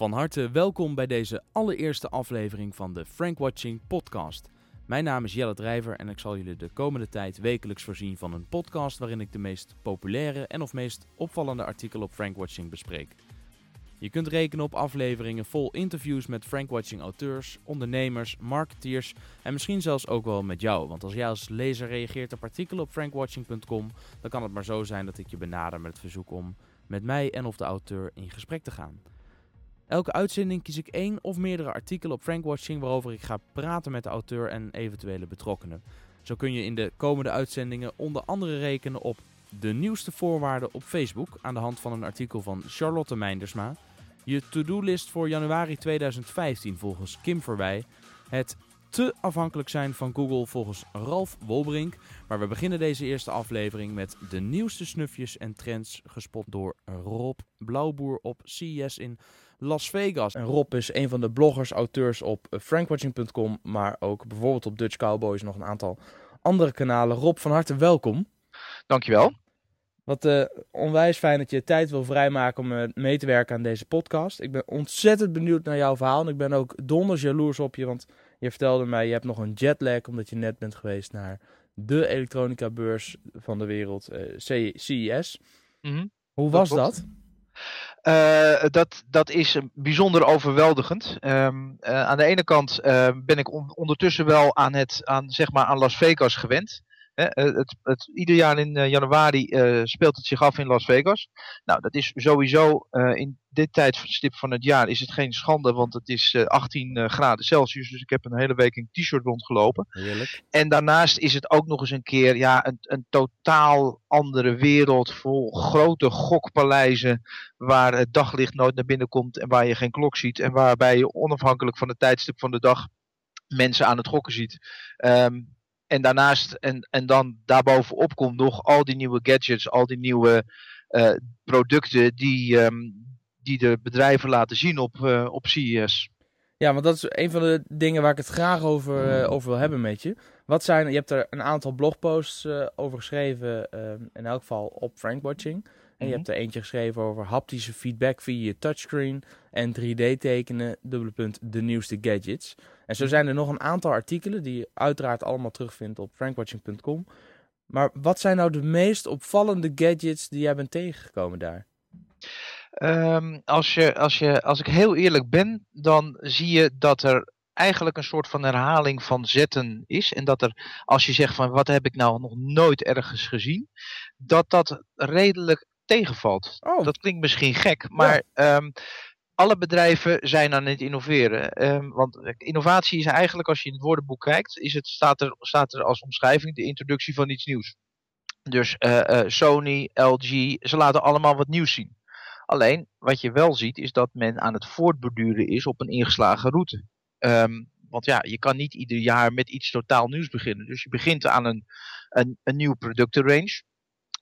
Van harte welkom bij deze allereerste aflevering van de Frank Watching podcast. Mijn naam is Jelle Drijver en ik zal jullie de komende tijd wekelijks voorzien van een podcast waarin ik de meest populaire en of meest opvallende artikelen op Frank Watching bespreek. Je kunt rekenen op afleveringen vol interviews met Frank Watching auteurs, ondernemers, marketeers en misschien zelfs ook wel met jou. Want als jij als lezer reageert op artikelen op frankwatching.com, dan kan het maar zo zijn dat ik je benader met het verzoek om met mij en of de auteur in gesprek te gaan. Elke uitzending kies ik één of meerdere artikelen op Frankwatching waarover ik ga praten met de auteur en eventuele betrokkenen. Zo kun je in de komende uitzendingen onder andere rekenen op de nieuwste voorwaarden op Facebook aan de hand van een artikel van Charlotte Meindersma. Je to-do-list voor januari 2015 volgens Kim Verwij. Het te afhankelijk zijn van Google volgens Ralf Wolbrink. Maar we beginnen deze eerste aflevering met de nieuwste snufjes en trends gespot door Rob Blauwboer op CES in Las Vegas. En Rob is een van de bloggers, auteurs op frankwatching.com, maar ook bijvoorbeeld op Dutch Cowboys nog een aantal andere kanalen. Rob, van harte welkom. Dankjewel. Wat uh, onwijs fijn dat je tijd wil vrijmaken om uh, mee te werken aan deze podcast. Ik ben ontzettend benieuwd naar jouw verhaal. En ik ben ook donders jaloers op je, want je vertelde mij, je hebt nog een jetlag omdat je net bent geweest naar de elektronica beurs van de wereld, uh, CES. Mm -hmm. Hoe was dat? Uh, dat, dat is bijzonder overweldigend. Um, uh, aan de ene kant uh, ben ik on ondertussen wel aan, het, aan, zeg maar aan Las Vegas gewend. Het, het, ieder jaar in januari speelt het zich af in Las Vegas. Nou, dat is sowieso in dit tijdstip van het jaar is het geen schande, want het is 18 graden Celsius. Dus ik heb een hele week in t-shirt rondgelopen. Heerlijk. En daarnaast is het ook nog eens een keer ja, een, een totaal andere wereld vol grote gokpaleizen waar het daglicht nooit naar binnen komt en waar je geen klok ziet en waarbij je onafhankelijk van het tijdstip van de dag mensen aan het gokken ziet. Um, en daarnaast, en, en dan daarbovenop komt nog al die nieuwe gadgets, al die nieuwe uh, producten die, um, die de bedrijven laten zien op, uh, op CES. Ja, want dat is een van de dingen waar ik het graag over, uh, over wil hebben met je. Wat zijn, je hebt er een aantal blogposts over geschreven, in elk geval op Frankwatching. En je hebt er eentje geschreven over haptische feedback via je touchscreen en 3D tekenen, dubbele punt, de nieuwste gadgets. En zo zijn er nog een aantal artikelen die je uiteraard allemaal terugvindt op frankwatching.com. Maar wat zijn nou de meest opvallende gadgets die jij bent tegengekomen daar? Um, als, je, als, je, als ik heel eerlijk ben, dan zie je dat er eigenlijk een soort van herhaling van zetten is. En dat er, als je zegt van wat heb ik nou nog nooit ergens gezien, dat dat redelijk tegenvalt. Oh. Dat klinkt misschien gek, maar ja. um, alle bedrijven zijn aan het innoveren. Um, want innovatie is eigenlijk, als je in het woordenboek kijkt, is het, staat, er, staat er als omschrijving de introductie van iets nieuws. Dus uh, uh, Sony, LG, ze laten allemaal wat nieuws zien. Alleen, wat je wel ziet, is dat men aan het voortborduren is op een ingeslagen route. Um, want ja, je kan niet ieder jaar met iets totaal nieuws beginnen. Dus je begint aan een, een, een nieuwe productenrange.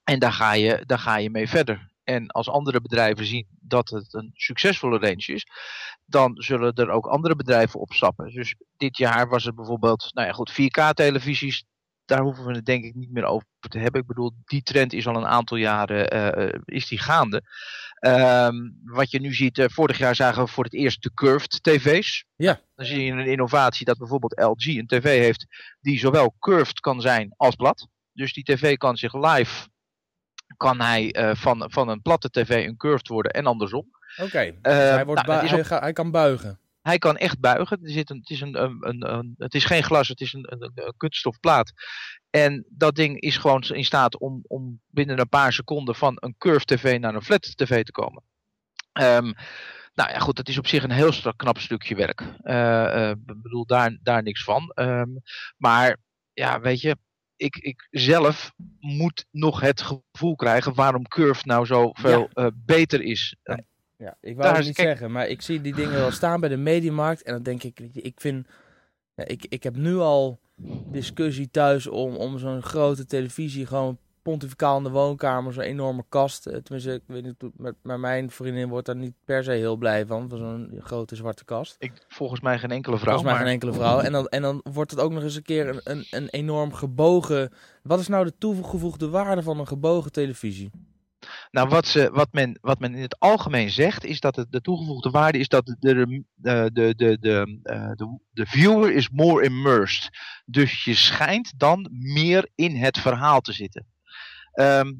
En daar ga, je, daar ga je mee verder. En als andere bedrijven zien dat het een succesvolle range is, dan zullen er ook andere bedrijven opstappen. Dus dit jaar was het bijvoorbeeld, nou ja goed, 4K-televisies. Daar hoeven we het denk ik niet meer over te hebben. Ik bedoel, die trend is al een aantal jaren uh, is die gaande. Um, wat je nu ziet, uh, vorig jaar zagen we voor het eerst de curved tv's. Ja. Dan zie je een innovatie dat bijvoorbeeld LG een tv heeft die zowel curved kan zijn als plat. Dus die tv kan zich live kan hij uh, van, van een platte tv een curved worden en andersom. Oké, okay. dus hij, wordt nou, hij, hij, kan buigen. Hij kan echt buigen. Er zit een, het, is een, een, een, het is geen glas, het is een, een, een kunststofplaat. En dat ding is gewoon in staat om, om binnen een paar seconden van een curved tv naar een flat tv te komen. Um, nou ja, goed, dat is op zich een heel knap stukje werk. Ik uh, bedoel, daar, daar niks van. Um, maar ja, weet je, ik, ik zelf moet nog het gevoel krijgen waarom Curve nou zoveel ja. uh, beter is. Ja, ja. ik wou het niet kijk... zeggen, maar ik zie die dingen wel staan bij de Mediamarkt en dan denk ik, ik vind, ja, ik, ik heb nu al discussie thuis om, om zo'n grote televisie gewoon pontificaal in de woonkamer, zo'n enorme kast. Tenminste, ik weet niet, met, maar mijn vriendin wordt daar niet per se heel blij van, van zo'n grote zwarte kast. Ik, volgens mij geen enkele vrouw. Volgens mij maar... geen enkele vrouw. En dan, en dan wordt het ook nog eens een keer een, een, een enorm gebogen... Wat is nou de toegevoegde waarde van een gebogen televisie? Nou, wat, ze, wat, men, wat men in het algemeen zegt, is dat het, de toegevoegde waarde is dat de, de, de, de, de, de, de, de viewer is more immersed. Dus je schijnt dan meer in het verhaal te zitten. Ehm,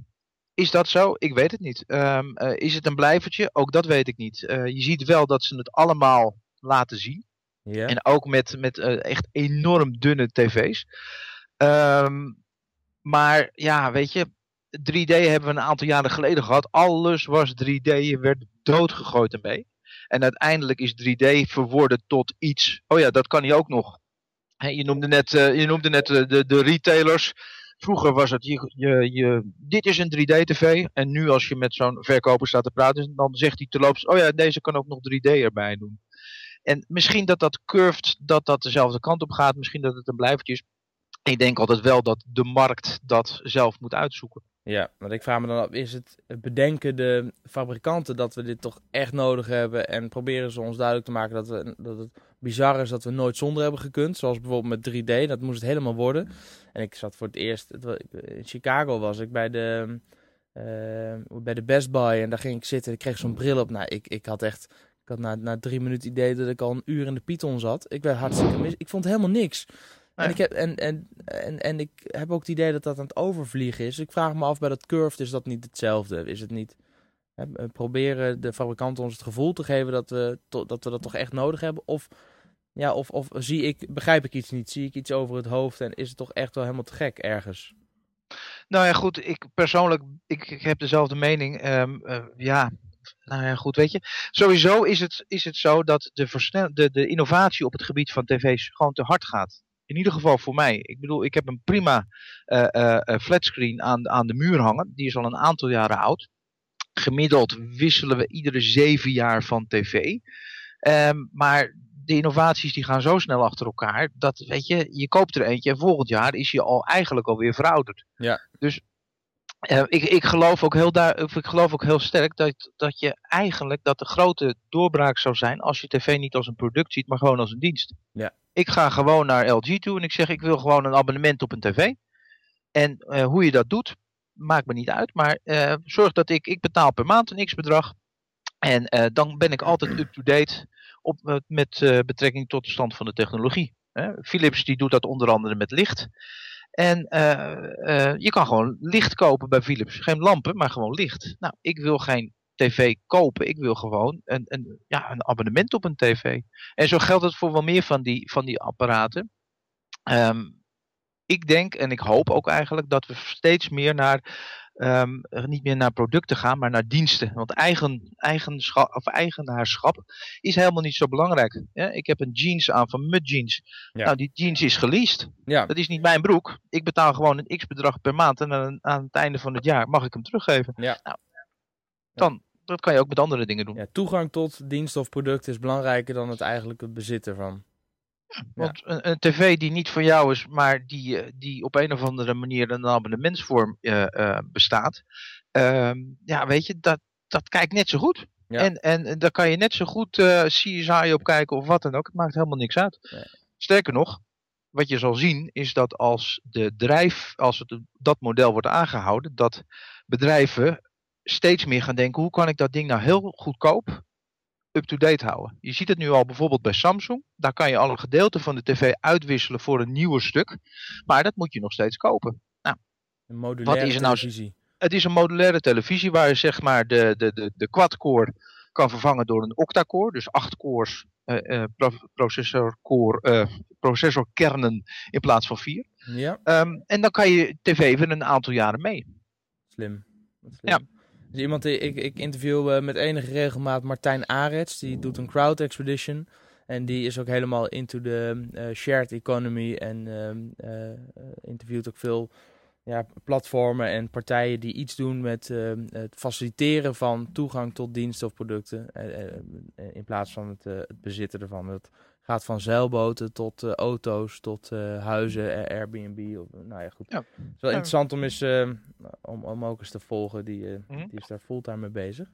is dat zo? Ik weet het niet. Um, uh, is het een blijvertje? Ook dat weet ik niet. Uh, je ziet wel dat ze het allemaal laten zien. En ook met, met uh, echt enorm dunne tv's. Um, maar ja, weet je, 3D hebben we een aantal jaren geleden gehad. Alles was 3D, je werd doodgegooid ermee. En uiteindelijk is 3D verworden tot iets. Oh ja, dat kan hij ook nog. He, je noemde net, je noemde net de, de retailers. Vroeger was het, je, je, je, dit is een 3D-tv. En nu als je met zo'n verkoper staat te praten, dan zegt hij terloops, oh ja, deze kan ook nog 3D erbij doen. En misschien dat dat curved, dat dat dezelfde kant op gaat. Misschien dat het een blijvertje is. Ik denk altijd wel dat de markt dat zelf moet uitzoeken. Ja, want ik vraag me dan af, is het bedenken de fabrikanten dat we dit toch echt nodig hebben en proberen ze ons duidelijk te maken dat, we, dat het bizar is dat we nooit zonder hebben gekund, zoals bijvoorbeeld met 3D, dat moest het helemaal worden. En ik zat voor het eerst, in Chicago was ik bij de, uh, bij de Best Buy en daar ging ik zitten en ik kreeg zo'n bril op. Nou, ik, ik had echt, ik had na, na drie minuten idee dat ik al een uur in de Python zat. Ik werd hartstikke mis, ik vond helemaal niks. En, ik heb, en, en, en, en ik heb ook het idee dat dat aan het overvliegen is. Ik vraag me af bij dat curved, is dat niet hetzelfde? Is het niet... Hè, proberen de fabrikanten ons het gevoel te geven dat we, dat we dat toch echt nodig hebben? Of, ja, of, of zie ik, begrijp ik iets niet? Zie ik iets over het hoofd en is het toch echt wel helemaal te gek ergens? Nou ja, goed. Ik persoonlijk, ik, ik heb dezelfde mening. Um, uh, ja, nou ja, goed, weet je. Sowieso is het, is het zo dat de, de, de innovatie op het gebied van tv's gewoon te hard gaat. In ieder geval voor mij. Ik bedoel, ik heb een prima uh, uh, flatscreen aan, aan de muur hangen. Die is al een aantal jaren oud. Gemiddeld wisselen we iedere zeven jaar van tv. Um, maar de innovaties die gaan zo snel achter elkaar. Dat weet je, je koopt er eentje en volgend jaar is je al eigenlijk alweer verouderd. Ja. Dus uh, ik, ik, geloof ook heel daar, ik geloof ook heel sterk dat, dat je eigenlijk dat de grote doorbraak zou zijn als je tv niet als een product ziet, maar gewoon als een dienst. Ja. Ik ga gewoon naar LG toe en ik zeg ik wil gewoon een abonnement op een tv. En uh, hoe je dat doet, maakt me niet uit. Maar uh, zorg dat ik, ik betaal per maand een x-bedrag. En uh, dan ben ik altijd up-to-date op, met betrekking tot de stand van de technologie. Philips die doet dat onder andere met licht. En je kan gewoon licht kopen bij Philips. Geen lampen, maar gewoon licht. Nou, ik wil geen tv kopen. Ik wil gewoon een, een, ja, een abonnement op een tv. En zo geldt het voor wel meer van die, van die apparaten. Um, ik denk en ik hoop ook eigenlijk dat we steeds meer naar, um, niet meer naar producten gaan, maar naar diensten. Want eigen, eigenschap, of eigenaarschap is helemaal niet zo belangrijk. Ja, ik heb een jeans aan van Mud Jeans. Ja. Nou, die jeans is geleased. Ja. Dat is niet mijn broek. Ik betaal gewoon een x-bedrag per maand en aan, aan het einde van het jaar mag ik hem teruggeven. Ja. Nou, dan, dat kan je ook met andere dingen doen. Ja, toegang tot dienst of product is belangrijker dan het eigenlijke bezit ervan. Ja, want ja. Een, een, tv die niet voor jou is, maar die, die op een of andere manier een abonnementsvorm uh, uh, bestaat. Uh, ja, weet je, dat, dat kijkt net zo goed. Ja. En, en daar kan je net zo goed CSI op kijken of wat dan ook. Het maakt helemaal niks uit. Nee. Sterker nog, wat je zal zien is dat als de drijf, als het, dat model wordt aangehouden, dat bedrijven steeds meer gaan denken, hoe kan ik dat ding nou heel goedkoop up-to-date houden. Je ziet het nu al bijvoorbeeld bij Samsung. Daar kan je al een gedeelte van de tv uitwisselen voor een nieuwer stuk. Maar dat moet je nog steeds kopen. Nou, een modulaire wat is er nou, televisie. Het is een modulaire televisie waar je zeg maar de, de, de, de quad-core kan vervangen door een octa-core. Dus acht cores uh, uh, processorcore, uh, processorkernen in plaats van vier. Ja. Um, en dan kan je tv even een aantal jaren mee. Slim. Slim. Ja. Dus iemand, ik, ik interview uh, met enige regelmaat Martijn Arets, die doet een crowd expedition. En die is ook helemaal into de uh, shared economy en uh, interviewt ook veel ja, platformen en partijen die iets doen met het faciliteren van toegang tot diensten of producten. in plaats van het, het bezitten ervan. Dat gaat van zeilboten tot uh, auto's, tot uh, huizen, Airbnb. Of, nou ja, goed. Ja. Het is wel interessant om, eens, uh, om, om ook eens te volgen. Die, mm Mhm. -hmm. die is daar fulltime mee bezig.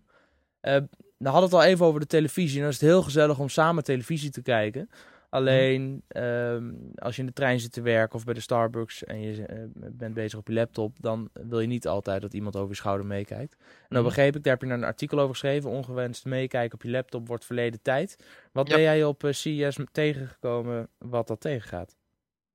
nou hadden het al even over de televisie. En dan is het heel gezellig om samen televisie te kijken. Alleen ehm, als je in de trein zit te werken of bij de Starbucks en je eh, bent bezig op je laptop, dan wil je niet altijd dat iemand over je schouder meekijkt. En dan Mhm. begreep ik, daar heb je een artikel over geschreven. Ongewenst meekijken op je laptop wordt verleden tijd. Wat Ja. ben jij op eh, CES tegengekomen wat dat tegengaat?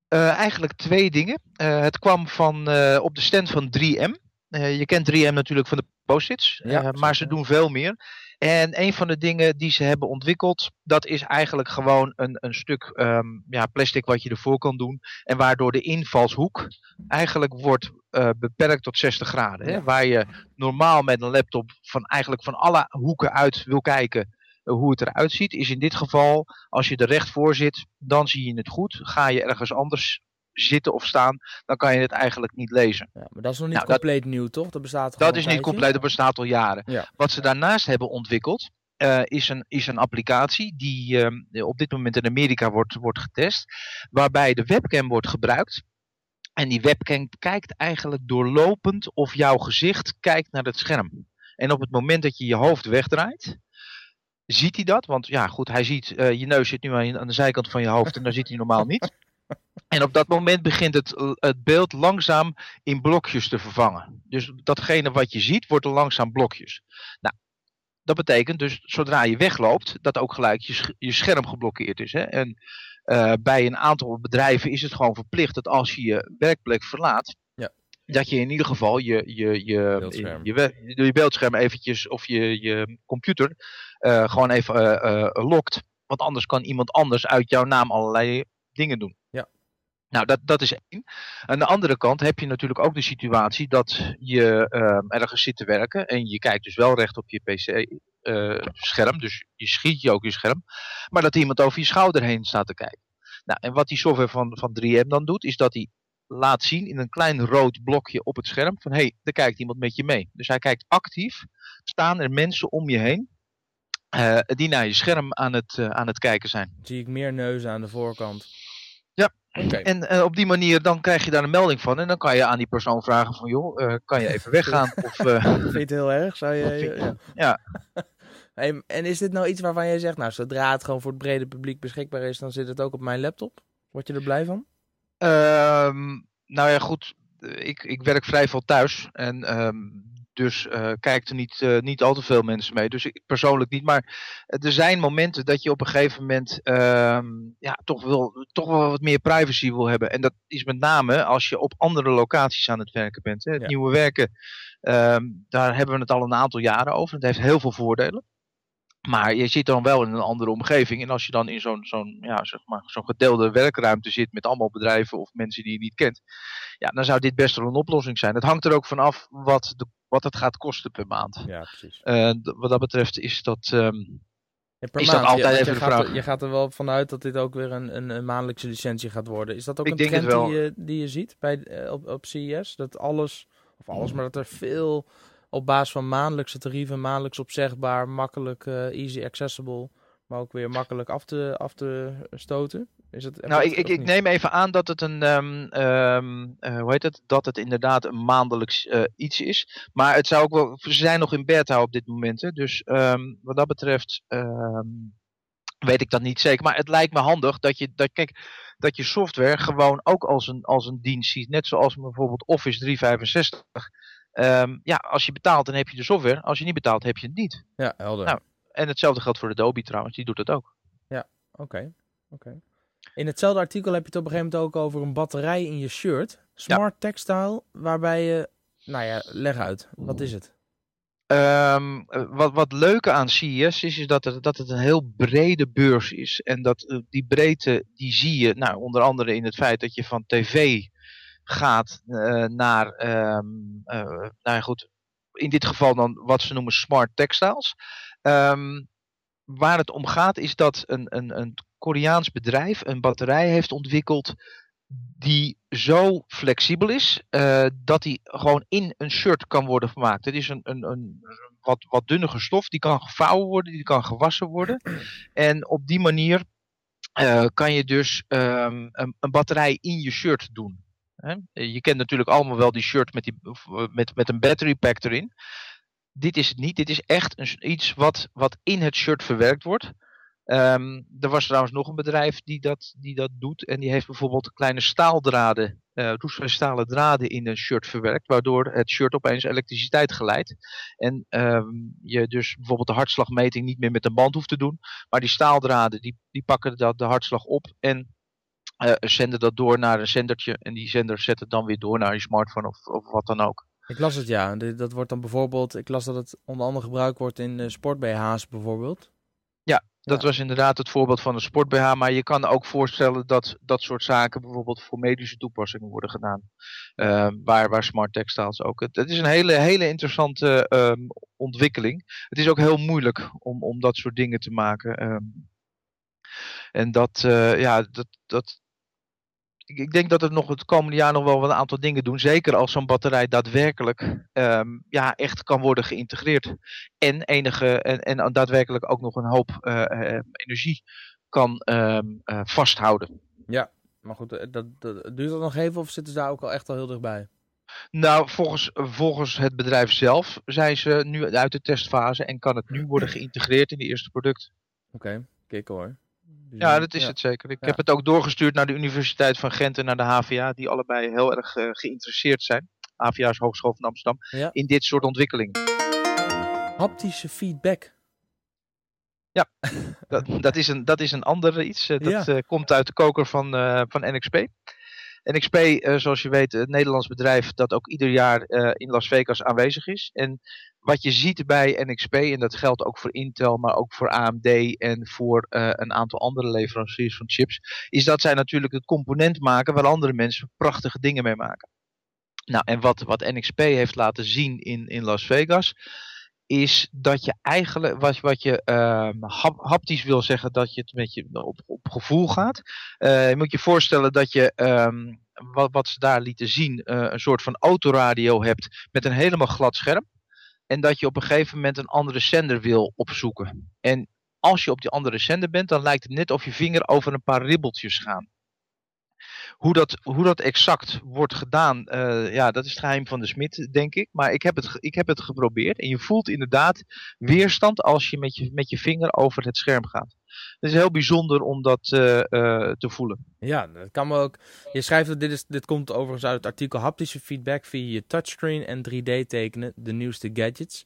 Eh, eigenlijk twee dingen. Het kwam van, op de stand van 3M. Eh, je kent 3M natuurlijk van de post-its, Ja, eh, maar ze doen veel meer. En een van de dingen die ze hebben ontwikkeld, dat is eigenlijk gewoon een, een stuk ehm, ja, plastic wat je ervoor kan doen. En waardoor de invalshoek eigenlijk wordt eh, beperkt tot 60 graden. Hè? Ja. Waar je normaal met een laptop van eigenlijk van alle hoeken uit wil kijken hoe het eruit ziet, is in dit geval, als je er recht voor zit, dan zie je het goed. Ga je ergens anders zitten of staan, dan kan je het eigenlijk niet lezen. Ja, maar dat is nog niet Nou, dat- compleet nieuw, toch? Dat bestaat Dat is niet compleet, dat bestaat al jaren. Ja. Wat ze daarnaast hebben ontwikkeld, eh, is, een, is een applicatie die ehm, op dit moment in Amerika wordt, wordt getest, waarbij de webcam wordt gebruikt. En die webcam kijkt eigenlijk doorlopend of jouw gezicht kijkt naar het scherm. En op het moment dat je je hoofd wegdraait, ziet hij dat. Want ja, goed, hij ziet, eh, je neus zit nu aan, aan de zijkant van je hoofd en daar zit hij normaal niet. En op dat moment begint het, eh, het beeld langzaam in blokjes te vervangen. Dus datgene wat je ziet, wordt er langzaam blokjes. Nou, dat betekent dus zodra je wegloopt, dat ook gelijk je, je scherm geblokkeerd is. Hè? En eh, bij een aantal bedrijven is het gewoon verplicht dat als je je werkplek verlaat, Ja. dat je in ieder geval je, je, je, Beeldscherm. je, je beeldscherm eventjes of je, je computer eh, gewoon even eh, lokt. Want anders kan iemand anders uit jouw naam allerlei dingen doen. Nou, dat, dat is één. Aan de andere kant heb je natuurlijk ook de situatie dat je ehm, ergens zit te werken en je kijkt dus wel recht op je PC-scherm, dus je schiet je ook je scherm, maar dat iemand over je schouder heen staat te kijken. Nou, en wat die software van, van 3M dan doet, is dat hij laat zien in een klein rood blokje op het scherm van hé, hey, er kijkt iemand met je mee. Dus hij kijkt actief, staan er mensen om je heen eh, die naar je scherm aan het, eh, aan het kijken zijn. Zie ik meer neuzen aan de voorkant. En eh, op die manier dan krijg je daar een melding van en dan kan je aan die persoon vragen van joh, eh, kan je even weggaan? of, eh, Vind je het heel erg? Zou je, ja. ja. Hey, en is dit nou iets waarvan jij zegt, nou, zodra het gewoon voor het brede publiek beschikbaar is, dan zit het ook op mijn laptop? Word je er blij van? Ehm, nou ja, goed. Ik, ik werk vrij veel thuis. En ehm, dus eh kijkt er niet, eh, niet al te veel mensen mee. Dus ik persoonlijk niet. Maar er zijn momenten dat je op een gegeven moment ehm, ja, toch, wel, toch wel wat meer privacy wil hebben. En dat is met name als je op andere locaties aan het werken bent. Hè. Het Ja. nieuwe werken, ehm, daar hebben we het al een aantal jaren over. Het heeft heel veel voordelen. Maar je zit dan wel in een andere omgeving. En als je dan in zo'n zo'n ja, zeg maar, zo'n gedeelde werkruimte zit met allemaal bedrijven of mensen die je niet kent. Ja, dan zou dit best wel een oplossing zijn. Het hangt er ook vanaf wat, de, wat het gaat kosten per maand. Ja, precies. Eh, wat dat betreft is dat. ehm, Ja, per Is dat altijd even je de gaat, vraag? er- je gaat er wel vanuit dat dit ook weer een, een, een maandelijkse licentie gaat worden. Is dat ook Ik een trend die je, die je ziet bij, eh, op, op CES? Dat alles, of alles, maar dat er veel op basis van maandelijkse tarieven, maandelijks opzegbaar, makkelijk, eh, easy accessible, maar ook weer makkelijk af te, af te stoten? Is het, nou, ik, ik, ik neem even aan dat het een. ehm, ehm, eh, hoe heet het? Dat het inderdaad een maandelijks eh, iets is. Maar het zou ook wel. Ze zijn nog in beta op dit moment. Hè, dus ehm, wat dat betreft. weet ik dat niet zeker. Maar het lijkt me handig dat je. Dat, kijk, dat je software gewoon ook als een, als een dienst ziet. Net zoals bijvoorbeeld Office 365. Ehm, ja, als je betaalt, dan heb je de software. Als je niet betaalt, heb je het niet. Ja, helder. Nou, En hetzelfde geldt voor Adobe trouwens. Die doet het ook. Oké, oké. In hetzelfde artikel heb je het op een gegeven moment ook over een batterij in je shirt. Smart textile, waarbij je... Nou ja, leg uit. Wat is het? Ehm, eh, wat, wat leuke aan CES is, is dat het, dat het een heel brede beurs is. En dat eh, die breedte, die zie je nou, onder andere in het feit dat je van tv gaat eh, naar, ehm, eh, nou goed, in dit geval dan wat ze noemen smart textiles. Ehm, waar het om gaat is dat een, een, een Koreaans bedrijf een batterij heeft ontwikkeld die zo flexibel is eh, dat die gewoon in een shirt kan worden gemaakt. Het is een, een, een wat, wat dunnere stof, die kan gevouwen worden, die kan gewassen worden. En op die manier kan je dus ehm, een, een batterij in je shirt doen. Je kent natuurlijk allemaal wel die shirt met, die, eh, met, met een battery pack erin. Dit is het niet. Dit is echt een, iets wat, wat in het shirt verwerkt wordt. Ehm, er was trouwens nog een bedrijf die dat, die dat doet. En die heeft bijvoorbeeld kleine staaldraden, uh, draden in een shirt verwerkt. Waardoor het shirt opeens elektriciteit geleidt. En ehm, je dus bijvoorbeeld de hartslagmeting niet meer met een band hoeft te doen. Maar die staaldraden die, die pakken dat, de hartslag op en uh, zenden dat door naar een zendertje. En die zender zet het dan weer door naar je smartphone of, of wat dan ook. Ik las het ja. Dat wordt dan bijvoorbeeld, ik las dat het onder andere gebruikt wordt in uh, sport-BH's bijvoorbeeld. Ja, dat was inderdaad het voorbeeld van een sport-BH. Maar je kan ook voorstellen dat dat soort zaken bijvoorbeeld voor medische toepassingen worden gedaan. Uh, waar, waar smart textiles ook. Het, het is een hele, hele interessante um, ontwikkeling. Het is ook heel moeilijk om, om dat soort dingen te maken. Um, en dat, uh, ja, dat, dat, ik denk dat het nog het komende jaar nog wel een aantal dingen doen. Zeker als zo'n batterij daadwerkelijk um, ja, echt kan worden geïntegreerd. En, enige, en, en daadwerkelijk ook nog een hoop uh, uh, energie kan um, uh, vasthouden. Ja, maar goed, dat, dat, duurt dat nog even of zitten ze daar ook al echt al heel dichtbij? Nou, volgens, volgens het bedrijf zelf zijn ze nu uit de testfase en kan het nu worden geïntegreerd in de eerste product. Oké, okay, kijk hoor. Dus ja, dat is ja. het zeker. Ik ja. heb het ook doorgestuurd naar de Universiteit van Gent en naar de HVA, die allebei heel erg uh, geïnteresseerd zijn. HVA is Hogeschool van Amsterdam, ja. in dit soort ontwikkelingen. Haptische feedback. Ja, dat, dat, is, een, dat is een ander iets. Dat uh, komt uit de koker van, van NXP. NXP, uh, zoals je weet, het Nederlands bedrijf dat ook ieder jaar uh, in Las Vegas aanwezig is. En wat je ziet bij NXP, en dat geldt ook voor Intel, maar ook voor AMD en voor uh, een aantal andere leveranciers van chips, is dat zij natuurlijk het component maken waar andere mensen prachtige dingen mee maken. Nou, en wat, wat NXP heeft laten zien in, in Las Vegas, is dat je eigenlijk, wat, wat je uh, haptisch wil zeggen, dat je het met je op, gevoel gaat. Uh, je moet je voorstellen dat je, um, wat, wat ze daar lieten zien, uh, een soort van autoradio hebt met een helemaal glad scherm. En dat je op een gegeven moment een andere zender wil opzoeken. En als je op die andere zender bent, dan lijkt het net of je vinger over een paar ribbeltjes gaan. Hoe dat, hoe dat exact wordt gedaan, uh, ja, dat is het geheim van de smid, denk ik. Maar ik heb, het, ik heb het geprobeerd. En je voelt inderdaad weerstand als je met je, met je vinger over het scherm gaat. Het is heel bijzonder om dat uh, uh, te voelen. Ja, dat kan me ook. Je schrijft dat dit, is, dit komt overigens uit het artikel haptische feedback via je touchscreen en 3D tekenen, de nieuwste gadgets.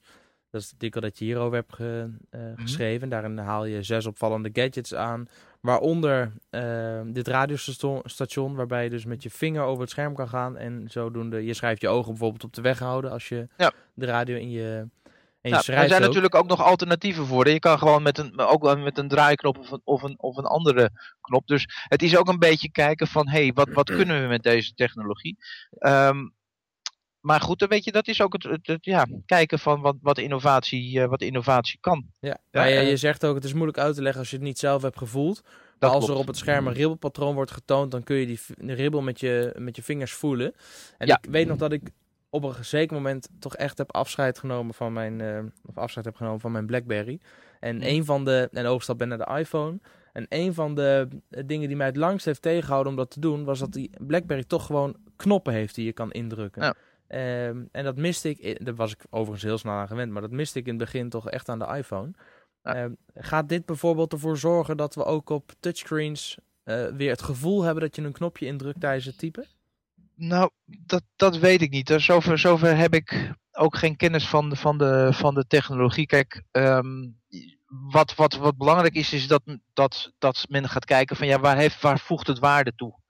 Dat is het artikel dat je hierover hebt ge, uh, -hmm. geschreven. Daarin haal je zes opvallende gadgets aan. Waaronder uh, dit radiostation, waarbij je dus met je vinger over het scherm kan gaan. En zodoende, je schrijft je ogen bijvoorbeeld op de weg houden als je ja. de radio in je, en je ja, er zijn ook. natuurlijk ook nog alternatieven voor. Je kan gewoon met een, ook met een draaiknop of een, of, een, of een andere knop. Dus het is ook een beetje kijken van, hé, hey, wat, wat kunnen we met deze technologie? Um, maar goed, dan weet je, dat is ook het, het, het ja, kijken van wat, wat, innovatie, uh, wat innovatie kan. Ja, ja je, je zegt ook, het is moeilijk uit te leggen als je het niet zelf hebt gevoeld. Maar als klopt. er op het scherm een ribbelpatroon wordt getoond, dan kun je die ribbel met je, met je vingers voelen. En ja. ik weet nog dat ik op een zeker moment toch echt heb afscheid genomen van mijn, uh, of afscheid heb genomen van mijn Blackberry. En mm. een van de, en overstap ben naar de iPhone. En een van de dingen die mij het langst heeft tegengehouden om dat te doen, was dat die Blackberry toch gewoon knoppen heeft die je kan indrukken. Ja. Um, en dat miste ik, daar was ik overigens heel snel aan gewend, maar dat miste ik in het begin toch echt aan de iPhone. Ja. Um, gaat dit bijvoorbeeld ervoor zorgen dat we ook op touchscreens uh, weer het gevoel hebben dat je een knopje indrukt tijdens het typen? Nou, dat, dat weet ik niet. Zover, zover heb ik ook geen kennis van de, van de, van de technologie. Kijk, um, wat, wat, wat belangrijk is, is dat, dat, dat men gaat kijken van ja, waar, heeft, waar voegt het waarde toe?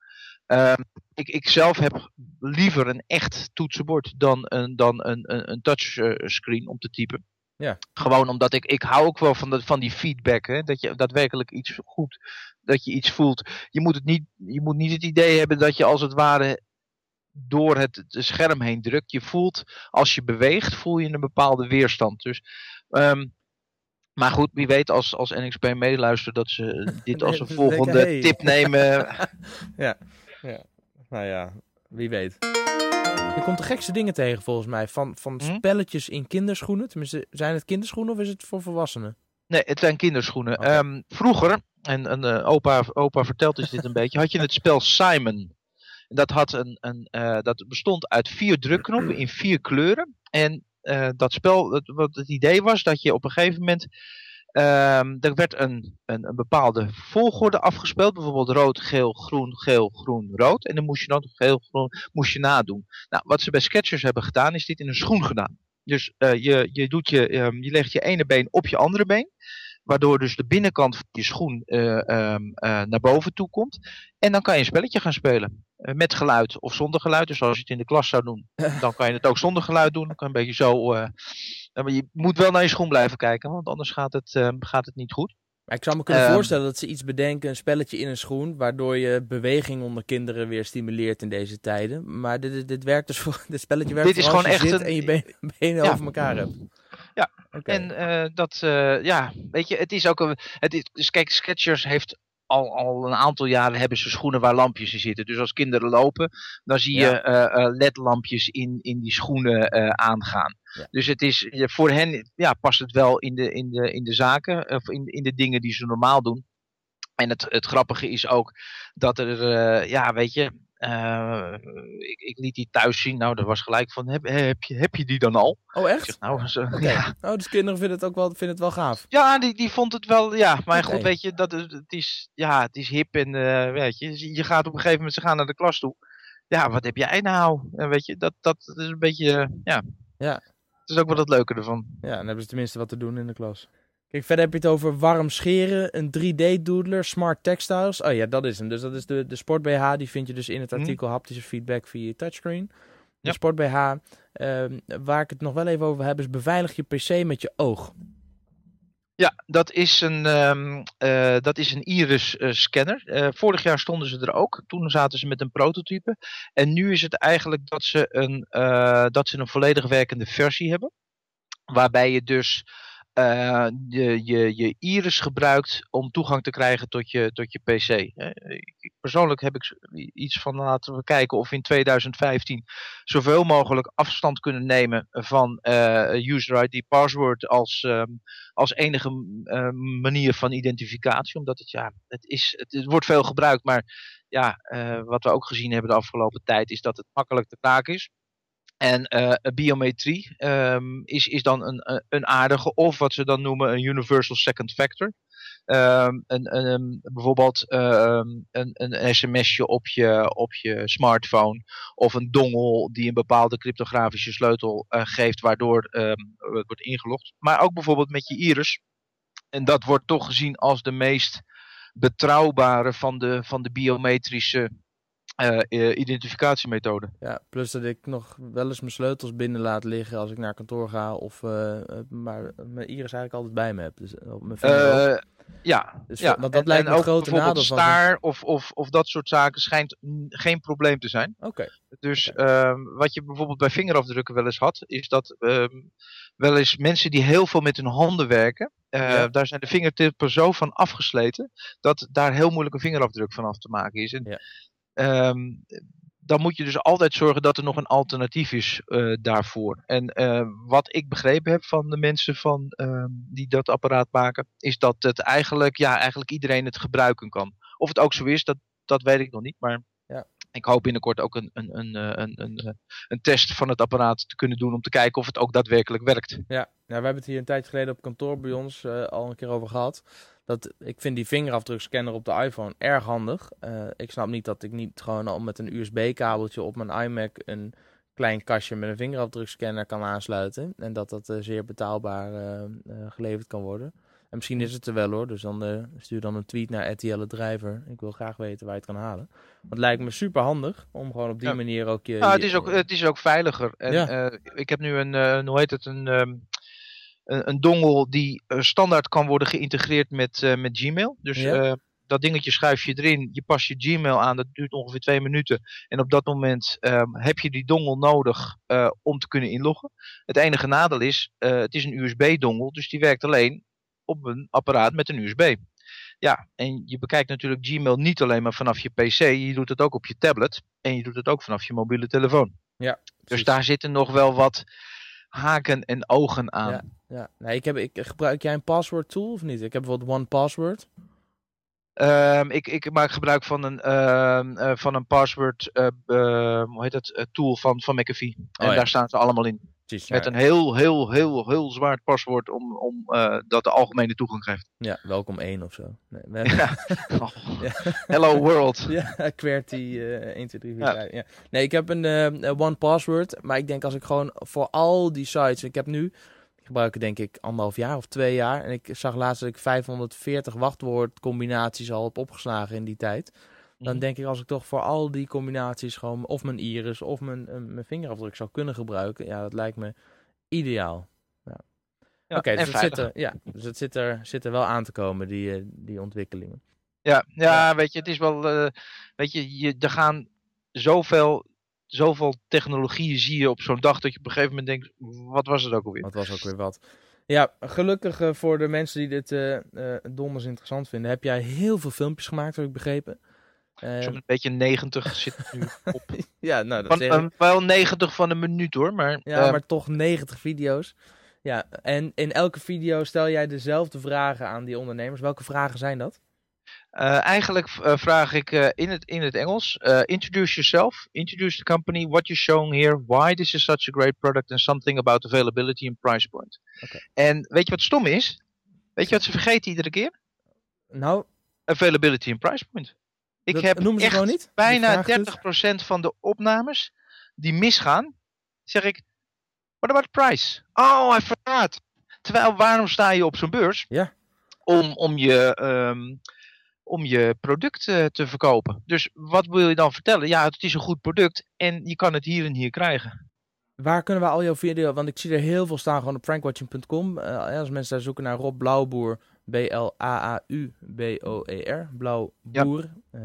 Um, ik, ik zelf heb liever een echt toetsenbord dan een, dan een, een, een touchscreen om te typen. Ja. Gewoon omdat ik, ik hou ook wel van, de, van die feedback. Hè? Dat je daadwerkelijk iets goed, dat je iets voelt. Je moet, het niet, je moet niet het idee hebben dat je als het ware door het, scherm heen drukt. Je voelt, als je beweegt, voel je een bepaalde weerstand. Dus, um, maar goed, wie weet als, als NXP meeluistert dat ze dit als een volgende tip nemen. ja, ja, nou ja, wie weet. Je komt de gekste dingen tegen volgens mij. Van, van hm? spelletjes in kinderschoenen. Tenminste, zijn het kinderschoenen of is het voor volwassenen? Nee, het zijn kinderschoenen. Okay. Um, vroeger, en, en uh, opa, opa vertelt dus dit een beetje, had je het spel Simon. Dat, had een, een, uh, dat bestond uit vier drukknoppen in vier kleuren. En uh, dat spel, het, wat het idee was dat je op een gegeven moment Ehm er werd een, een, een bepaalde volgorde afgespeeld. Bijvoorbeeld rood, geel, groen, geel, groen, rood. En dan moest je dan geel, groen, moest je nadoen. Nou, wat ze bij Sketchers hebben gedaan, is dit in een schoen gedaan. Dus uh, je, je, doet je, um, je legt je ene been op je andere been. Waardoor dus de binnenkant van je schoen uh, um, uh, naar boven toe komt. En dan kan je een spelletje gaan spelen. Met geluid of zonder geluid. Dus als je het in de klas zou doen, dan kan je het ook zonder geluid doen. Dan kan je een beetje zo. Maar je moet wel naar je schoen blijven kijken, want anders gaat het, ehm, gaat het niet goed. Maar ik zou me kunnen um, voorstellen dat ze iets bedenken, een spelletje in een schoen, waardoor je beweging onder kinderen weer stimuleert in deze tijden. Maar dit, dit, dit werkt dus voor, dit spelletje werkt dit is gewoon echt een, een, en je benen, benen ja. over elkaar hebt. Ja, okay. en uh, dat, uh, ja, weet je, het is ook een, het is, dus kijk, Skechers heeft al, al een aantal jaren hebben ze schoenen waar lampjes in zitten. Dus als kinderen lopen, dan zie je ja. uh, ledlampjes in, in die schoenen aangaan. Ja. Dus het is, voor hen ja, past het wel in de, in de, in de zaken, of in, in de dingen die ze normaal doen. En het, het grappige is ook dat er, ja, weet je, uh, ik, ik, liet die thuis zien. Nou, dat was gelijk van, heb, heb, je, heb je die dan al? Oh, echt? Zeg, nou, okay. ja. Oh, dus kinderen vinden het ook wel, vinden het wel gaaf? Ja, die, die vond het wel, ja. Maar okay. goed, weet je, dat, het, is, ja, het is hip en, uh, weet je, je gaat op een gegeven moment, ze gaan naar de klas toe. Ja, wat heb jij nou? En weet je, dat, dat is een beetje, ja. Ja. Het is ook wel het leuke ervan. Ja, dan hebben ze tenminste wat te doen in de klas. Kijk, verder heb je het over warm scheren, een 3D-doodler, smart textiles. Oh ja, dat is hem. Dus dat is de, de sport BH. Die vind je dus in het artikel hmm. haptische feedback via je touchscreen. De ja. sport BH. Uh, waar ik het nog wel even over heb, is beveilig je PC met je oog. Ja, dat is een, um, uh, dat is een iris uh, scanner. Uh, vorig jaar stonden ze er ook. Toen zaten ze met een prototype. En nu is het eigenlijk dat ze een, dat ze een volledig werkende versie hebben. Waarbij je dus uh, je, je, je iris gebruikt om toegang te krijgen tot je, tot je PC. Ik, persoonlijk heb ik iets van laten we kijken of in 2015 zoveel mogelijk afstand kunnen nemen van uh, user ID password als, um, als enige manier van identificatie. Omdat het ja, het, is, het, wordt veel gebruikt, maar ja, wat we ook gezien hebben de afgelopen tijd is dat het makkelijk te kraken is. En uh, biometrie um, is, is dan een, een aardige, of wat ze dan noemen een universal second factor. Um, een, bijvoorbeeld um, een, een sms'je op je, op je smartphone of een dongel die een bepaalde cryptografische sleutel uh, geeft waardoor het wordt ingelogd. Maar ook bijvoorbeeld met je iris. En dat wordt toch gezien als de meest betrouwbare van de, van de biometrische uh, identificatiemethode. Ja, plus dat ik nog wel eens mijn sleutels binnen laat liggen als ik naar kantoor ga. Of, uh, maar mijn iris eigenlijk altijd bij me heb. Dus op mijn ja, dus, ja. Want dat en, lijkt me een grote nadeel van. staar of, of, of dat soort zaken schijnt geen probleem te zijn. Oké. Okay. Dus okay. Um, wat je bijvoorbeeld bij vingerafdrukken wel eens had, is dat um, wel eens mensen die heel veel met hun handen werken, uh, ja. daar zijn de vingertippen zo van afgesleten, dat daar heel moeilijk een vingerafdruk van af te maken is. En, ja. Um, dan moet je dus altijd zorgen dat er nog een alternatief is uh, daarvoor. En uh, wat ik begrepen heb van de mensen van, uh, die dat apparaat maken, is dat het eigenlijk, ja, eigenlijk iedereen het gebruiken kan. Of het ook zo is, dat, dat weet ik nog niet. Maar ja. ik hoop binnenkort ook een, een, een, een, een, een test van het apparaat te kunnen doen om te kijken of het ook daadwerkelijk werkt. Ja, nou, we hebben het hier een tijd geleden op kantoor bij ons al een keer over gehad. Dat, ik vind die vingerafdrukscanner op de iPhone erg handig. Uh, ik snap niet dat ik niet gewoon al met een USB-kabeltje op mijn iMac een klein kastje met een vingerafdrukscanner kan aansluiten. En dat dat uh, zeer betaalbaar uh, geleverd kan worden. En misschien is het er wel hoor. Dus dan stuur dan een tweet naar RTL Drijver. Ik wil graag weten waar je het kan halen. Want het lijkt me super handig om gewoon op die ja. manier ook je. Ja, het is ook, het is ook veiliger. En, ja. ik heb nu een, een, hoe heet het, een. Um, een, een dongel die uh, standaard kan worden geïntegreerd met, uh, met Gmail. Dus ja. uh, dat dingetje schuif je erin, je past je Gmail aan, dat duurt ongeveer twee minuten. En op dat moment um, heb je die dongel nodig om te kunnen inloggen. Het enige nadeel is, het is een USB-dongel, dus die werkt alleen op een apparaat met een USB. Ja, en je bekijkt natuurlijk Gmail niet alleen maar vanaf je PC, je doet het ook op je tablet en je doet het ook vanaf je mobiele telefoon. Ja, dus daar zitten nog wel wat haken en ogen aan. Ja, ja. Nee, ik heb, ik, gebruik jij een password tool of niet? Ik heb bijvoorbeeld One Password. Um, ik, ik maak gebruik van een, uh, uh, van een password uh, hoe heet het, tool van, van McAfee. En oh, ja. daar staan ze allemaal in. Precies, Met ja. een heel, heel, heel, heel zwaar paswoord om, om eh, dat de algemene toegang geeft. Ja, welkom 1 of zo. Nee, hebben... Oh, Ja. Hello world. Ja, QWERTY eh 1, 2, 3, 4, Ja. 5. Ja. Nee, ik heb een eh, one password. Maar ik denk als ik gewoon voor al die sites... Ik heb nu, ik gebruik het denk ik anderhalf jaar of twee jaar. En ik zag laatst dat ik 540 wachtwoordcombinaties al heb opgeslagen in die tijd. Dan Mhm. denk ik als ik toch voor al die combinaties gewoon... Of mijn iris of mijn, eh, mijn vingerafdruk zou kunnen gebruiken. Ja, dat lijkt me ideaal. Ja. Ja, Oké, dus, het zit er, ja, dus het zit er, zit er wel aan te komen, die, eh, die ontwikkelingen. Ja, ja, weet je, het is wel, eh, weet je, je, er gaan zoveel, zoveel technologieën zie je op zo'n dag dat je op een gegeven moment denkt, wat was het ook alweer? Wat was ook weer wat. Ja, gelukkig voor de mensen die dit donders interessant vinden, heb jij heel veel filmpjes gemaakt, heb ik begrepen. Eh, Zo'n beetje 90 zit er nu op. ja, nou, dat Van, zeg ik. eh, wel 90 van een minuut hoor, maar, ja, eh, maar toch 90 video's. Ja, en in elke video stel jij dezelfde vragen aan die ondernemers. Welke vragen zijn dat? eh, eigenlijk eh, vraag ik eh, in, het, in het Engels, eh, introduce yourself, introduce the company, what you're showing here, why this is such a great product and something about availability and price point. En weet je wat stom is? Weet je wat ze vergeten iedere keer? Nou, Availability and price point. Ik dat heb noemen ze echt gewoon niet. Die bijna vraag dus. 30% van de opnames die misgaan, zeg ik, what about the price? Oh, hij verraadt. Terwijl, waarom sta je op zo'n beurs? Ja. Om, om, je, ehm, om je product eh, te verkopen. Dus wat wil je dan vertellen? Ja, het is een goed product en je kan het hier en hier krijgen. Waar kunnen we al jouw video, want ik zie er heel veel staan gewoon op frankwatching.com. Eh, als mensen daar zoeken naar Rob Blauwboer, B-L-A-A-U-B-O-E-R, Blauwboer. Eh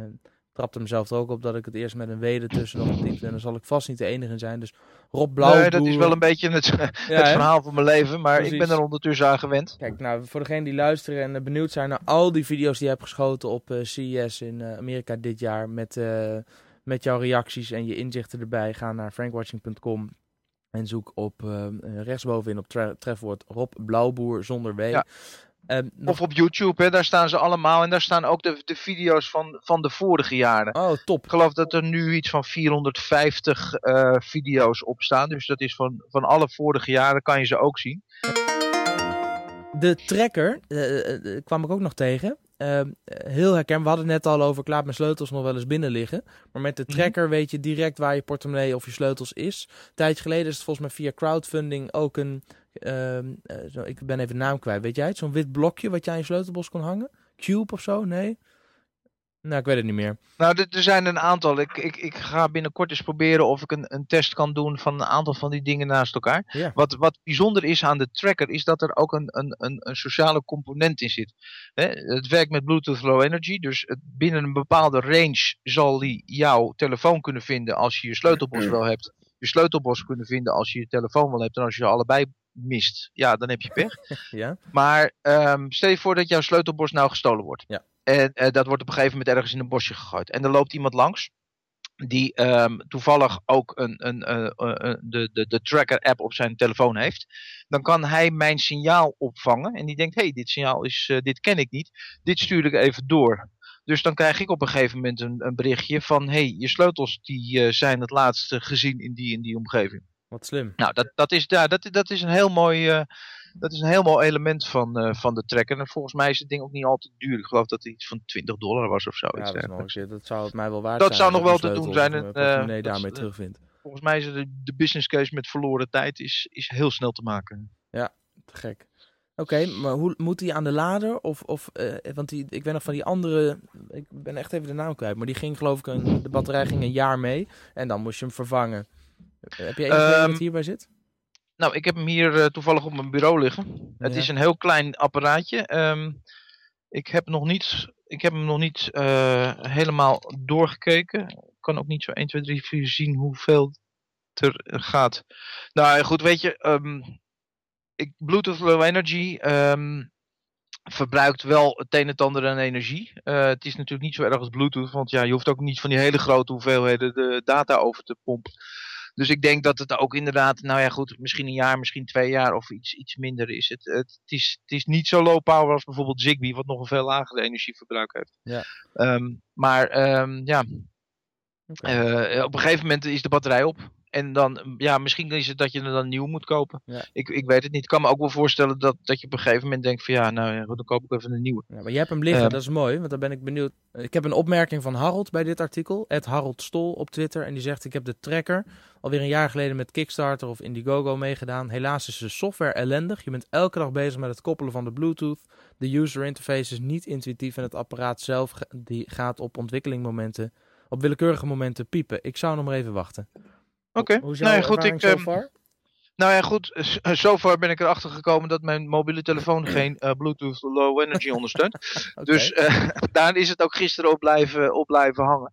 trapte mezelf er ook op dat ik het eerst met een W ertussen nog typte. En dan zal ik vast niet de enige zijn. Dus Rob Blauwboer. Nee, dat is wel een beetje het, Ja, het verhaal van mijn leven, maar ik ben er ondertussen aan gewend. Kijk, nou, voor degenen die luisteren en benieuwd zijn naar al die video's die je hebt geschoten op eh, CES in eh, Amerika dit jaar. Met, met jouw reacties en je inzichten erbij. Ga naar frankwatching.com en zoek op rechtsbovenin op tre- trefwoord Rob Blauwboer zonder W. Ja. Ehm, nog- Of op YouTube, hè, daar staan ze allemaal. En daar staan ook de, de video's van, van de vorige jaren. Oh, top. Ik geloof dat er nu iets van 450 eh, video's op staan. Dus dat is van, van alle vorige jaren kan je ze ook zien. De tracker eh, eh, kwam ik ook nog tegen. Eh, heel herkenbaar. We hadden het net al over, ik laat mijn sleutels nog wel eens binnen liggen. Maar met de Mhm. tracker weet je direct waar je portemonnee of je sleutels is. Een tijdje geleden is het volgens mij via crowdfunding ook een... ehm, eh, zo, ik ben even de naam kwijt. Weet jij het? Zo'n wit blokje wat je aan je sleutelbos kon hangen? Cube of zo? Nee? Nou, ik weet het niet meer. Nou, er, er zijn een aantal. Ik, ik, ik ga binnenkort eens proberen of ik een, een test kan doen van een aantal van die dingen naast elkaar. Ja. Wat, wat bijzonder is aan de tracker, is dat er ook een, een, een, een sociale component in zit. Hè, het werkt met Bluetooth Low Energy, dus het, binnen een bepaalde range zal die jouw telefoon kunnen vinden als je je sleutelbos wel hebt. Je sleutelbos kunnen vinden als je je telefoon wel hebt. En als je ze allebei mist, ja, dan heb je pech. Ja? Maar ehm, stel je voor dat jouw sleutelbos nou gestolen wordt. Ja. En eh, dat wordt op een gegeven moment ergens in een bosje gegooid. En er loopt iemand langs die ehm, toevallig ook een, een, eh, eh, de, de, de tracker-app op zijn telefoon heeft. Dan kan hij mijn signaal opvangen. En die denkt, hé, hey, dit signaal is, dit ken ik niet. Dit stuur ik even door. Dus dan krijg ik op een gegeven moment een, een berichtje van, hé, hey, je sleutels die zijn het laatste gezien in die en die omgeving. Wat slim. Nou, dat, dat, is, ja, dat, dat is een heel mooi, eh, dat is een heel mooi element van, eh, van de tracker. En volgens mij is het ding ook niet al te duur. Ik geloof dat het iets van 20 dollar was of zo. Ja, dat, nog dat zou het mij wel waard Dat zijn. zou nog wel te doen zijn en, dat is, daarmee eh, terugvind. Volgens mij is de, de business case met verloren tijd is, is heel snel te maken. Te gek. Oké, maar hoe moet die aan de lader? Of, of want die, ik weet nog van die andere, ik ben echt even de naam kwijt, maar die ging geloof ik, een, de batterij ging een jaar mee en dan moest je hem vervangen. Heb je even Ehm, wat hierbij zit? Nou, ik heb hem hier eh, toevallig op mijn bureau liggen. Het is een heel klein apparaatje. Ehm, ik, heb nog niet, ik heb hem nog niet eh, helemaal doorgekeken. Ik kan ook niet zo 1, 2, 3, 4 zien hoeveel er gaat. Nou goed, weet je, ehm, ik, Bluetooth Low Energy ehm, verbruikt wel het een en het ander aan energie. Eh, het is natuurlijk niet zo erg als Bluetooth, want ja, je hoeft ook niet van die hele grote hoeveelheden de data over te pompen. Dus ik denk dat het ook inderdaad, nou ja goed, misschien een jaar, misschien twee jaar of iets, iets minder is. Het, het, het, is, het is niet zo low power als bijvoorbeeld Zigbee, wat nog een veel lager energieverbruik heeft. Ja. Ehm, maar ehm, ja, eh, op een gegeven moment is de batterij op. En dan, ja, misschien is het dat je er dan nieuw moet kopen. Ja. Ik, ik weet het niet. Ik kan me ook wel voorstellen dat, dat je op een gegeven moment denkt van ja, nou ja, dan koop ik even een nieuwe. Ja, maar jij hebt hem liggen, Eh. dat is mooi, want dan ben ik benieuwd. Ik heb een opmerking van Harold bij dit artikel, Ed Harold Stol op Twitter. En die zegt, ik heb de tracker alweer een jaar geleden met Kickstarter of Indiegogo meegedaan. Helaas is de software ellendig. Je bent elke dag bezig met het koppelen van de Bluetooth. De user interface is niet intuïtief en het apparaat zelf die gaat op ontwikkelingmomenten, op willekeurige momenten piepen. Ik zou nog maar even wachten. Oké, is jouw nou ja, goed, ik, so ehm? Nou ja, goed. z- Zover ben ik erachter gekomen dat mijn mobiele telefoon geen eh, Bluetooth Low Energy ondersteunt. Dus eh, daar is het ook gisteren op blijven, op blijven hangen.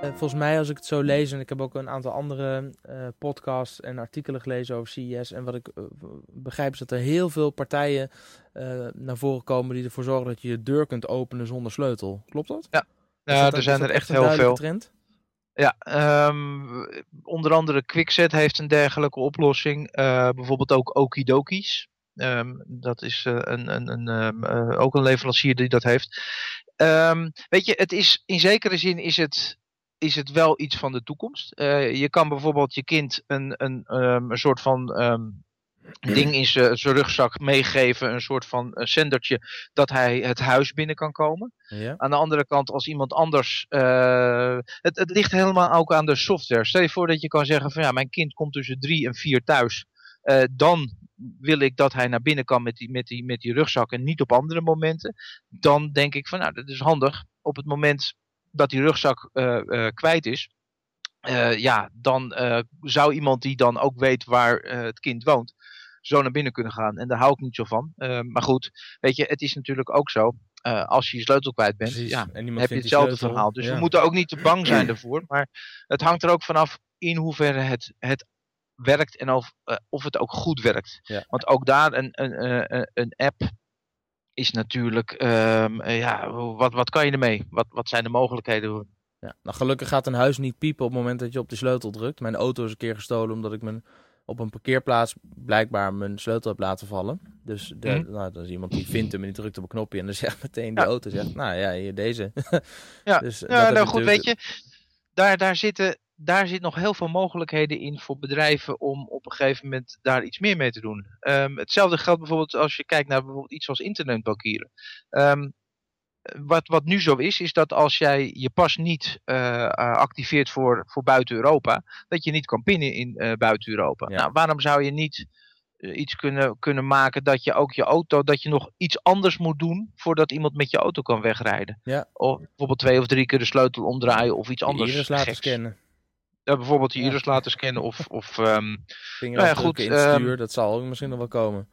Eh, volgens mij, als ik het zo lees, en ik heb ook een aantal andere eh, podcasts en artikelen gelezen over CES. En wat ik eh, begrijp is dat er heel veel partijen eh, naar voren komen die ervoor zorgen dat je je deur kunt openen zonder sleutel. Klopt dat? Ja, Ja, dat- er zijn er echt heel veel. Trend? Ja, ehm, onder andere Quickset heeft een dergelijke oplossing. Eh, bijvoorbeeld ook Okidoki's. Ehm, dat is eh, een, een, een, ehm, eh, ook een leverancier die dat heeft. Weet je, het is, in zekere zin is het, is het wel iets van de toekomst. Je kan bijvoorbeeld je kind een, een, een soort van ding in zijn zijn rugzak meegeven. Een soort van eh, zendertje dat hij het huis binnen kan komen. Ja. Aan de andere kant, als iemand anders. eh, het, het ligt helemaal ook aan de software. Stel je voor dat je kan zeggen: van ja, mijn kind komt tussen drie en vier thuis. Eh, dan wil ik dat hij naar binnen kan met die, met, die, met die rugzak en niet op andere momenten. Dan denk ik van nou, dat is handig. Op het moment dat die rugzak eh, eh, kwijt is. eh, ja, dan eh, zou iemand die dan ook weet waar eh, het kind woont. Zo naar binnen kunnen gaan. En daar hou ik niet zo van. Eh, maar goed, weet je, het is natuurlijk ook zo. eh, als je je sleutel kwijt bent, Precies. ja, en heb je hetzelfde verhaal. Dus Ja. we moeten ook niet te bang zijn ervoor. Maar het hangt er ook vanaf in hoeverre het, het werkt en of, eh, of het ook goed werkt. Ja. Want ook daar een, een, een, een app is natuurlijk, ehm, eh, ja, wat, wat kan je ermee? Wat, wat zijn de mogelijkheden? Ja. Nou, gelukkig gaat een huis niet piepen op het moment dat je op de sleutel drukt. Mijn auto is een keer gestolen omdat ik mijn, op een parkeerplaats blijkbaar mijn sleutel heb laten vallen. Dus de, Mhm. nou, dan is iemand die vindt hem en die drukt op een knopje en dan zegt meteen Ja. auto zegt, nou ja, hier deze. Ja. dus, Ja, nou goed, natuurlijk- weet je, daar, daar, zitten, daar zit nog heel veel mogelijkheden in voor bedrijven om op een gegeven moment daar iets meer mee te doen. Ehm, hetzelfde geldt bijvoorbeeld als je kijkt naar bijvoorbeeld iets als internetbankieren. Ehm, wat, wat nu zo is, is dat als jij je pas niet eh, eh, activeert voor, voor buiten Europa, dat je niet kan pinnen in eh, buiten Europa. Ja. Nou, waarom zou je niet iets kunnen, kunnen maken dat je ook je auto, dat je nog iets anders moet doen voordat iemand met je auto kan wegrijden? Ja. Of bijvoorbeeld twee of drie keer de sleutel omdraaien of iets Je anders. iris laten geks. scannen. Ja, bijvoorbeeld je iris laten scannen of, of ehm, Vingerafdrukken goed, in het ehm, stuur, dat zal ook misschien nog wel komen.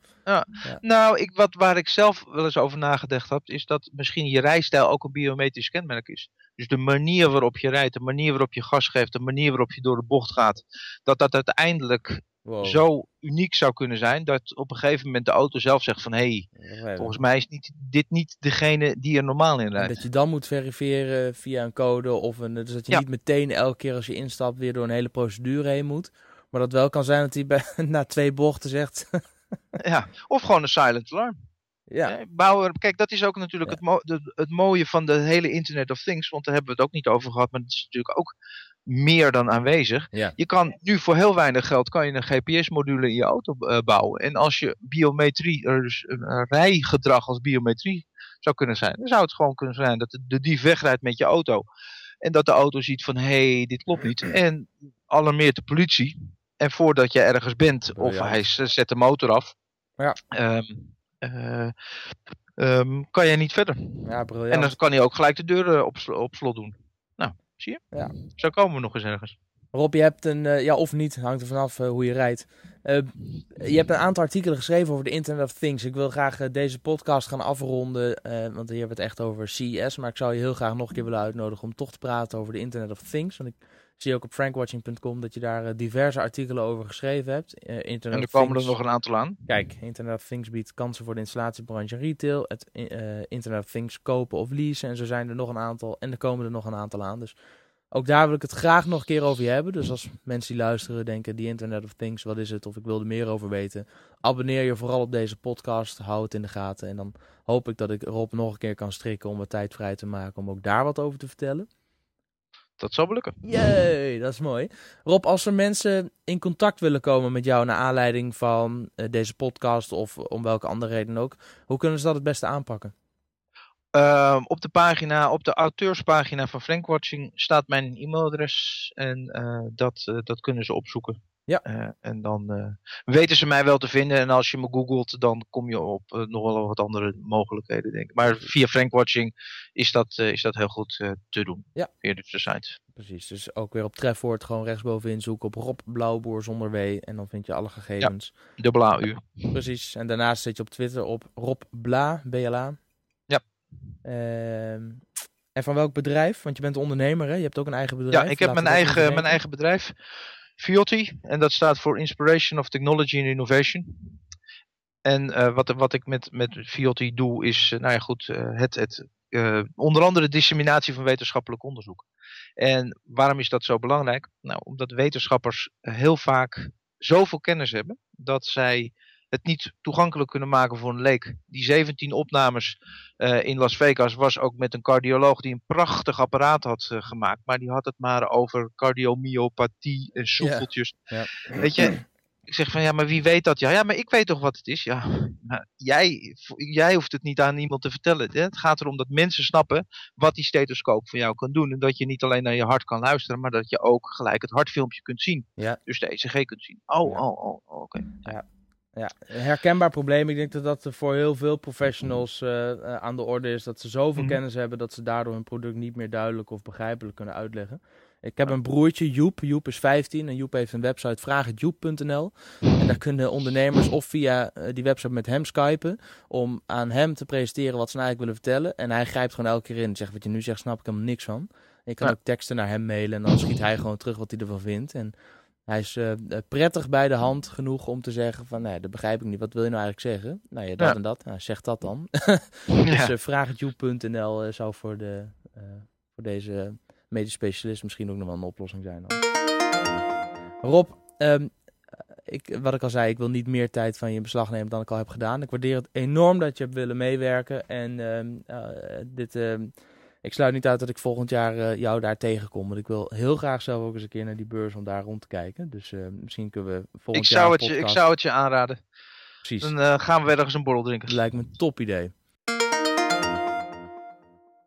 Nou, ik, wat, waar ik zelf wel eens over nagedacht heb, is dat misschien je rijstijl ook een biometrisch kenmerk is. Dus de manier waarop je rijdt, de manier waarop je gas geeft, de manier waarop je door de bocht gaat, dat dat uiteindelijk Wow. zo uniek zou kunnen zijn, dat op een gegeven moment de auto zelf zegt van, hé, hey, volgens mij is niet, dit niet degene die er normaal in rijdt. dat je dan moet verifiëren via een code of een, dus dat je Ja. niet meteen elke keer als je instapt weer door een hele procedure heen moet. Maar dat wel kan zijn dat hij bij, na twee bochten zegt, Ja, of gewoon een silent alarm. ja, Hè, Bouwen, kijk, dat is ook natuurlijk Ja. het, mo- de- het mooie van de hele Internet of Things, want daar hebben we het ook niet over gehad, maar het is natuurlijk ook meer dan aanwezig. ja. Je kan nu voor heel weinig geld kan je een GPS-module in je auto eh, bouwen. En als je biometrie, er dus rijgedrag als biometrie zou kunnen zijn, dan zou het gewoon kunnen zijn dat de, de dief wegrijdt met je auto. En dat de auto ziet van, hé, hey, dit klopt niet. En alarmeert de politie. En voordat je ergens bent, of hij zet de motor af, Ja. ehm, eh, ehm, kan je niet verder. ja, briljant. En dan kan hij ook gelijk de deur eh, op, op slot doen. Nou, zie je? Ja. Zo komen we nog eens ergens. Rob, je hebt een, eh, ja of niet, hangt er vanaf eh, hoe je rijdt. Je hebt een aantal artikelen geschreven over de Internet of Things. Ik wil graag deze podcast gaan afronden, want hier hebben we het echt over CES. Maar ik zou je heel graag nog een keer willen uitnodigen om toch te praten over de Internet of Things. Want ik zie ook op frankwatching.com dat je daar eh, diverse artikelen over geschreven hebt. Eh, Internet En er komen er nog een aantal aan. Kijk, Internet of Things biedt kansen voor de installatiebranche en retail. Het eh, Internet of Things kopen of leasen. En zo zijn er nog een aantal. En er komen er nog een aantal aan. Dus ook daar wil ik het graag nog een keer over je hebben. Dus als mensen die luisteren denken, die Internet of Things, wat is het? Of ik wil er meer over weten. Abonneer je vooral op deze podcast. Hou het in de gaten. En dan hoop ik dat ik Rob nog een keer kan strikken om wat tijd vrij te maken. Om ook daar wat over te vertellen. Dat zal lukken. Jee, dat is mooi. Rob, als er mensen in contact willen komen met jou naar aanleiding van uh, deze podcast of om welke andere reden ook, hoe kunnen ze dat het beste aanpakken? Uh, op de pagina, op de auteurspagina van Frankwatching staat mijn e-mailadres en uh, dat, uh, dat kunnen ze opzoeken. Ja. Uh, en dan uh, weten ze mij wel te vinden. En als je me googelt, dan kom je op uh, nog wel wat andere mogelijkheden, denk ik. Maar via Frankwatching is dat, is dat heel goed te doen. Ja. Via de site. Precies. Dus ook weer op trefwoord gewoon rechtsbovenin zoeken op Rob Blauwboer zonder W. En dan vind je alle gegevens. Ja, dubbel A-U. Precies. En daarnaast zit je op Twitter op Rob Bla, BLA. Ja. Ehm, en van welk bedrijf? Want je bent ondernemer, hè? Je hebt ook een eigen bedrijf. Ja, ik heb mijn eigen, mijn eigen bedrijf. Fiotti, en dat staat voor Inspiration of Technology and Innovation. En uh, wat, wat ik met, met Fiotti doe is, uh, nou ja goed, uh, het, het, onder andere disseminatie van wetenschappelijk onderzoek. En waarom is dat zo belangrijk? Nou, omdat wetenschappers heel vaak zoveel kennis hebben, dat zij het niet toegankelijk kunnen maken voor een leek. Die 17 opnames uh, in Las Vegas was ook met een cardioloog die een prachtig apparaat had uh, gemaakt. Maar die had het maar over cardiomyopathie en. Ja. Weet je, ik zeg van ja, maar wie weet dat? Ja, ja maar ik weet toch wat het is? Ja, jij, jij hoeft het niet aan iemand te vertellen. Hè? Het gaat erom dat mensen snappen wat die stethoscoop voor jou kan doen. En dat je niet alleen naar je hart kan luisteren, maar dat je ook gelijk het hartfilmpje kunt zien. Ja. Dus de ECG kunt zien. Oh, Ja. oh, oh, oh oké. Ja. Ja, herkenbaar probleem. Ik denk dat dat voor heel veel professionals eh, eh, aan de orde is. Dat ze zoveel Mhm. kennis hebben dat ze daardoor hun product niet meer duidelijk of begrijpelijk kunnen uitleggen. Ik heb een broertje, Joep. Joep is 15 en Joep heeft een website vraaghetjoep.nl. En daar kunnen ondernemers of via eh, die website met hem skypen om aan hem te presenteren wat ze nou eigenlijk willen vertellen. En hij grijpt gewoon elke keer in. Zegt wat je nu zegt, snap ik helemaal niks van. Je kan Ja. ook teksten naar hem mailen en dan schiet hij gewoon terug wat hij ervan vindt. En hij is eh, eh, prettig bij de hand genoeg om te zeggen van, nee, dat begrijp ik niet. Wat wil je nou eigenlijk zeggen? Nou ja, dat Ja. en dat. Nou, zeg dat dan. Dus uh, vraaghetjoep.nl uh, zou voor, de, voor deze medisch specialist misschien ook nog wel een oplossing zijn. Dan. Rob, um, ik, wat ik al zei, ik wil niet meer tijd van je in beslag nemen dan ik al heb gedaan. Ik waardeer het enorm dat je hebt willen meewerken. En uh, dit, uh, ik sluit niet uit dat ik volgend jaar uh, jou daar tegenkom. Want ik wil heel graag zelf ook eens een keer naar die beurs om daar rond te kijken. Dus uh, misschien kunnen we volgend ik jaar. Zou het je, ik zou het je aanraden. Precies. Dan uh, gaan we weer ergens een borrel drinken. Dat lijkt me een top idee.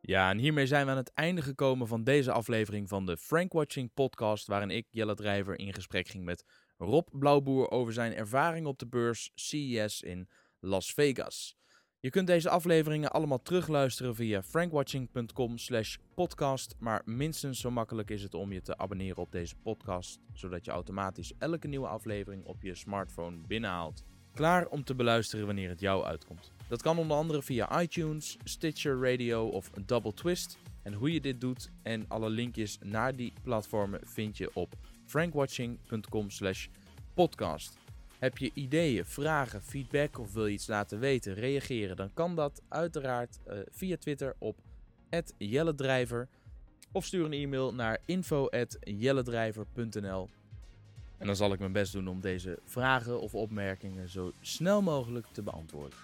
Ja, en hiermee zijn we aan het einde gekomen van deze aflevering van de Frank Watching podcast, waarin ik, Jelle Drijver, in gesprek ging met Rob Blauwboer over zijn ervaring op de beurs CES in Las Vegas. Je kunt deze afleveringen allemaal terugluisteren via frankwatching.com slash podcast, maar minstens zo makkelijk is het om je te abonneren op deze podcast, zodat je automatisch elke nieuwe aflevering op je smartphone binnenhaalt. Klaar om te beluisteren wanneer het jou uitkomt. Dat kan onder andere via iTunes, Stitcher Radio of Double Twist. En hoe je dit doet en alle linkjes naar die platformen vind je op frankwatching.com slash podcast. Heb je ideeën, vragen, feedback of wil je iets laten weten, reageren, dan kan dat uiteraard uh, via Twitter op @jelledrijver of stuur een e-mail naar info@jelledrijver.nl. En dan zal ik mijn best doen om deze vragen of opmerkingen zo snel mogelijk te beantwoorden.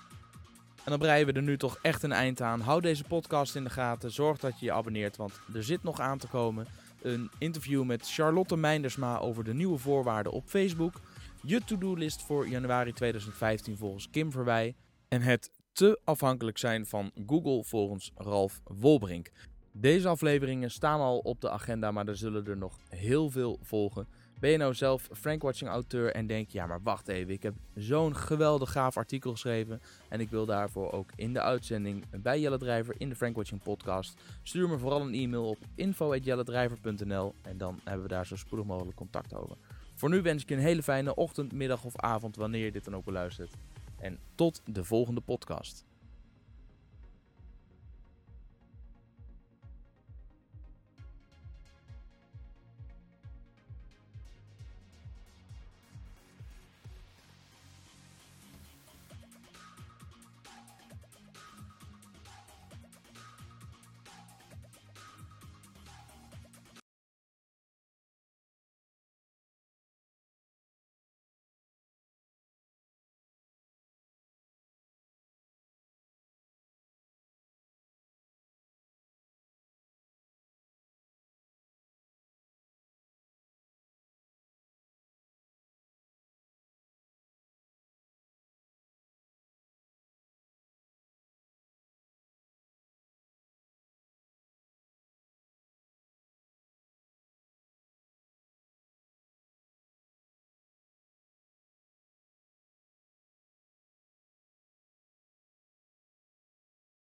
En dan breien we er nu toch echt een eind aan. Hou deze podcast in de gaten. Zorg dat je je abonneert, want er zit nog aan te komen een interview met Charlotte Meindersma over de nieuwe voorwaarden op Facebook. Je to-do-list voor januari 2015 volgens Kim Verwij. En het te afhankelijk zijn van Google volgens Ralf Wolbrink. Deze afleveringen staan al op de agenda, maar er zullen er nog heel veel volgen. Ben je nou zelf Frankwatching auteur en denk ja maar wacht even, ik heb zo'n geweldig gaaf artikel geschreven en ik wil daarvoor ook in de uitzending bij Jelle Drijver in de Frankwatching podcast. Stuur me vooral een e-mail op info@jelledrijver.nl en dan hebben we daar zo spoedig mogelijk contact over. Voor nu wens ik je een hele fijne ochtend, middag of avond wanneer je dit dan ook beluistert. En tot de volgende podcast.